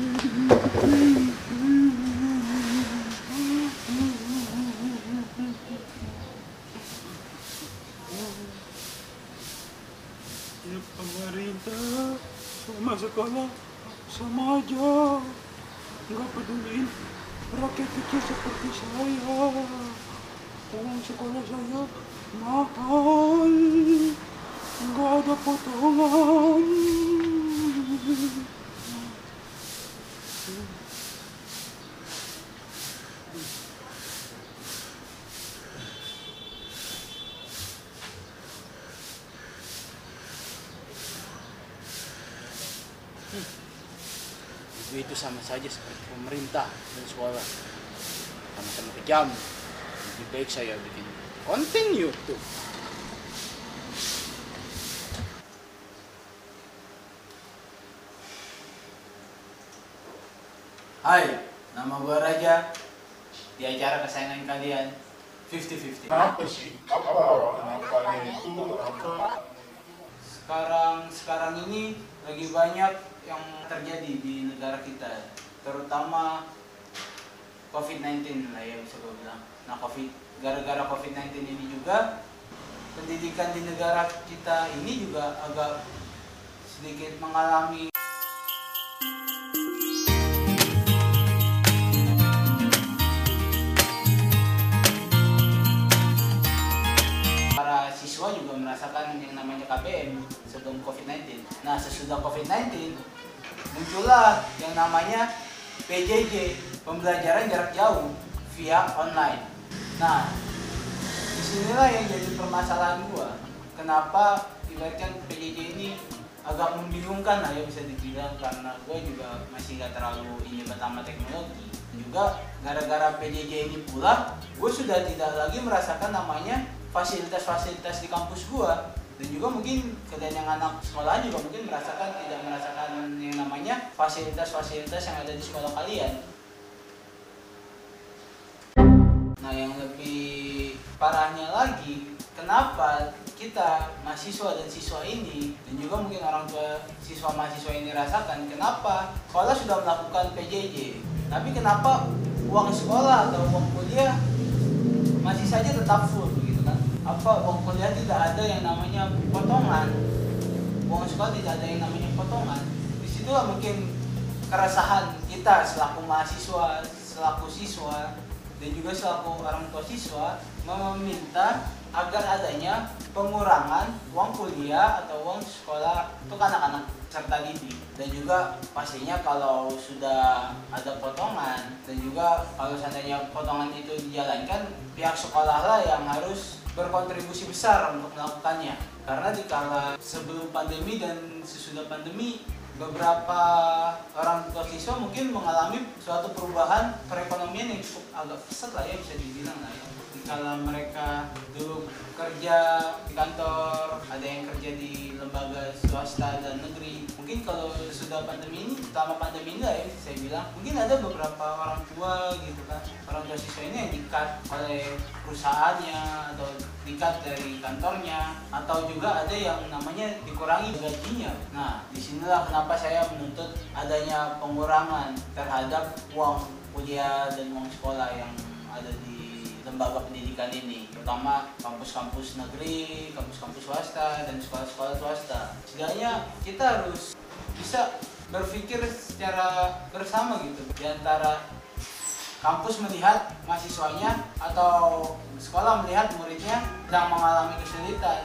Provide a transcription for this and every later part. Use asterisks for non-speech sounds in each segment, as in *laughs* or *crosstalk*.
Ya pemerintah sama sama seperti saya. Ada Ibu itu sama saja seperti pemerintah dan sekolah. Sama-sama kejam. Lebih baik saya bikin konten YouTube. Hai, nama gua Raja. Di acara kesayangan kalian, 50-50. Kenapa sih? Apa? Kenapa itu? Apa? sekarang sekarang ini lagi banyak yang terjadi di negara kita terutama COVID-19 lah ya bisa gue bilang nah COVID gara-gara COVID-19 ini juga pendidikan di negara kita ini juga agak sedikit mengalami para siswa juga merasakan yang namanya KBM sebelum COVID-19. Nah, sesudah COVID-19 muncullah yang namanya PJJ, pembelajaran jarak jauh via online. Nah, di sinilah yang jadi permasalahan gua. Kenapa ibaratkan PJJ ini agak membingungkan lah ya bisa dibilang karena gue juga masih nggak terlalu ini pertama teknologi juga gara-gara PJJ ini pula gue sudah tidak lagi merasakan namanya fasilitas-fasilitas di kampus gua dan juga mungkin kalian yang anak sekolah juga mungkin merasakan tidak merasakan yang fasilitas-fasilitas yang ada di sekolah kalian. Nah yang lebih parahnya lagi, kenapa kita mahasiswa dan siswa ini dan juga mungkin orang tua siswa mahasiswa ini rasakan kenapa sekolah sudah melakukan PJJ, tapi kenapa uang sekolah atau uang kuliah masih saja tetap full begitu kan? Apa uang kuliah tidak ada yang namanya potongan? Uang sekolah tidak ada yang namanya potongan. Di situlah mungkin keresahan kita selaku mahasiswa, selaku siswa, dan juga selaku orang tua siswa meminta agar adanya pengurangan uang kuliah atau uang sekolah untuk anak-anak serta didik. Dan juga pastinya kalau sudah ada potongan dan juga kalau seandainya potongan itu dijalankan pihak sekolah lah yang harus berkontribusi besar untuk melakukannya. Karena di kala sebelum pandemi dan sesudah pandemi beberapa orang tua siswa mungkin mengalami suatu perubahan perekonomian yang cukup agak pesat lah ya bisa dibilang lah ya. Kalau mereka dulu kerja di kantor ada yang kerja di lembaga swasta dan negeri mungkin kalau sudah pandemi ini selama pandemi ini lah ya saya bilang mungkin ada beberapa orang tua gitu kan orang tua siswa ini dikat oleh perusahaannya atau dikat dari kantornya atau juga ada yang namanya dikurangi gajinya. Nah di sinilah kenapa saya menuntut adanya pengurangan terhadap uang kuliah dan uang sekolah yang ada di lembaga pendidikan ini. Terutama kampus-kampus negeri, kampus-kampus swasta dan sekolah-sekolah swasta. Setidaknya kita harus bisa berpikir secara bersama gitu. Di antara kampus melihat mahasiswanya atau sekolah melihat muridnya sedang mengalami kesulitan.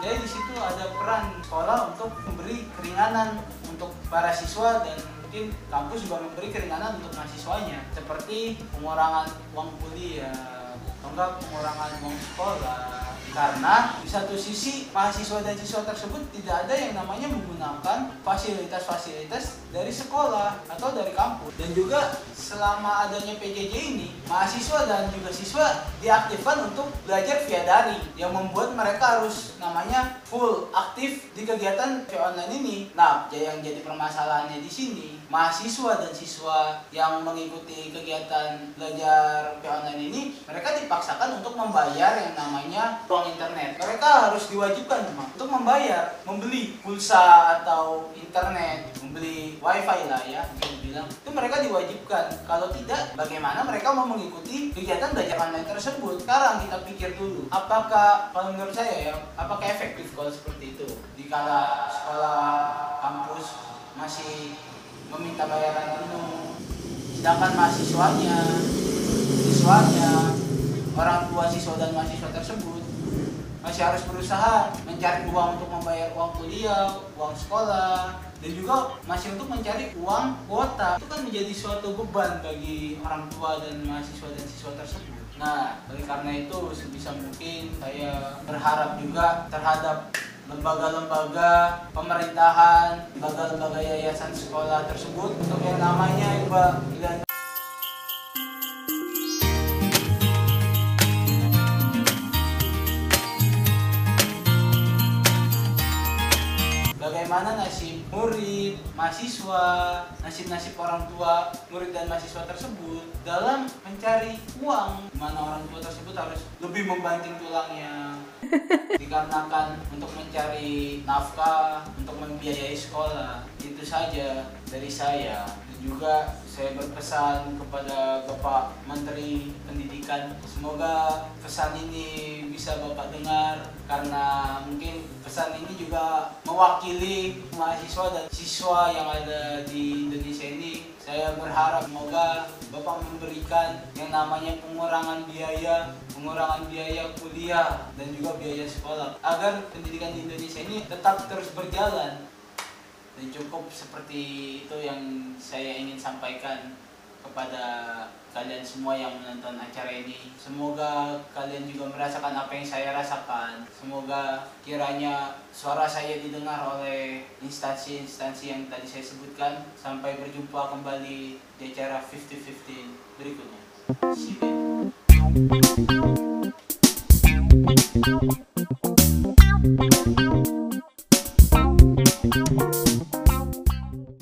Jadi di situ ada peran sekolah untuk memberi keringanan untuk para siswa dan mungkin kampus juga memberi keringanan untuk mahasiswanya. Seperti pengurangan uang kuliah atau pengurangan uang sekolah karena di satu sisi mahasiswa dan siswa tersebut tidak ada yang namanya menggunakan fasilitas-fasilitas dari sekolah atau dari kampus. Dan juga selama adanya PJJ ini mahasiswa dan juga siswa diaktifkan untuk belajar via daring yang membuat mereka harus namanya full aktif di kegiatan via online ini. Nah yang jadi permasalahannya di sini mahasiswa dan siswa yang mengikuti kegiatan belajar via online ini mereka dipaksakan untuk membayar yang namanya uang internet. Mereka harus diwajibkan memang untuk membayar membeli pulsa atau internet membeli wifi lah ya mungkin bilang itu mereka diwajibkan. Kalau tidak bagaimana mereka mau mengikuti kegiatan belajar online tersebut? Sekarang kita pikir dulu apakah kalau menurut saya ya apakah efektif kalau seperti itu? Dikala sekolah kampus masih meminta bayaran penuh sedangkan mahasiswanya siswanya orang tua siswa dan mahasiswa tersebut masih harus berusaha mencari uang untuk membayar uang kuliah, uang sekolah, dan juga masih untuk mencari uang kuota. Itu kan menjadi suatu beban bagi orang tua dan mahasiswa dan siswa tersebut. Nah, oleh karena itu sebisa mungkin saya berharap juga terhadap lembaga-lembaga pemerintahan, lembaga-lembaga yayasan sekolah tersebut untuk yang namanya Mbak bagaimana nasib murid, mahasiswa, nasib-nasib orang tua, murid dan mahasiswa tersebut dalam mencari uang mana orang tua tersebut harus lebih membanting tulangnya *laughs* dikarenakan untuk mencari nafkah, untuk membiayai sekolah. Itu saja dari saya. Juga saya berpesan kepada Bapak Menteri Pendidikan, semoga pesan ini bisa Bapak dengar karena mungkin pesan ini juga mewakili mahasiswa dan siswa yang ada di Indonesia ini. Saya berharap semoga Bapak memberikan yang namanya pengurangan biaya, pengurangan biaya kuliah dan juga biaya sekolah agar pendidikan di Indonesia ini tetap terus berjalan. Dan cukup seperti itu yang saya ingin sampaikan kepada kalian semua yang menonton acara ini. Semoga kalian juga merasakan apa yang saya rasakan. Semoga kiranya suara saya didengar oleh instansi-instansi yang tadi saya sebutkan. Sampai berjumpa kembali di acara 50-50 berikutnya. See you.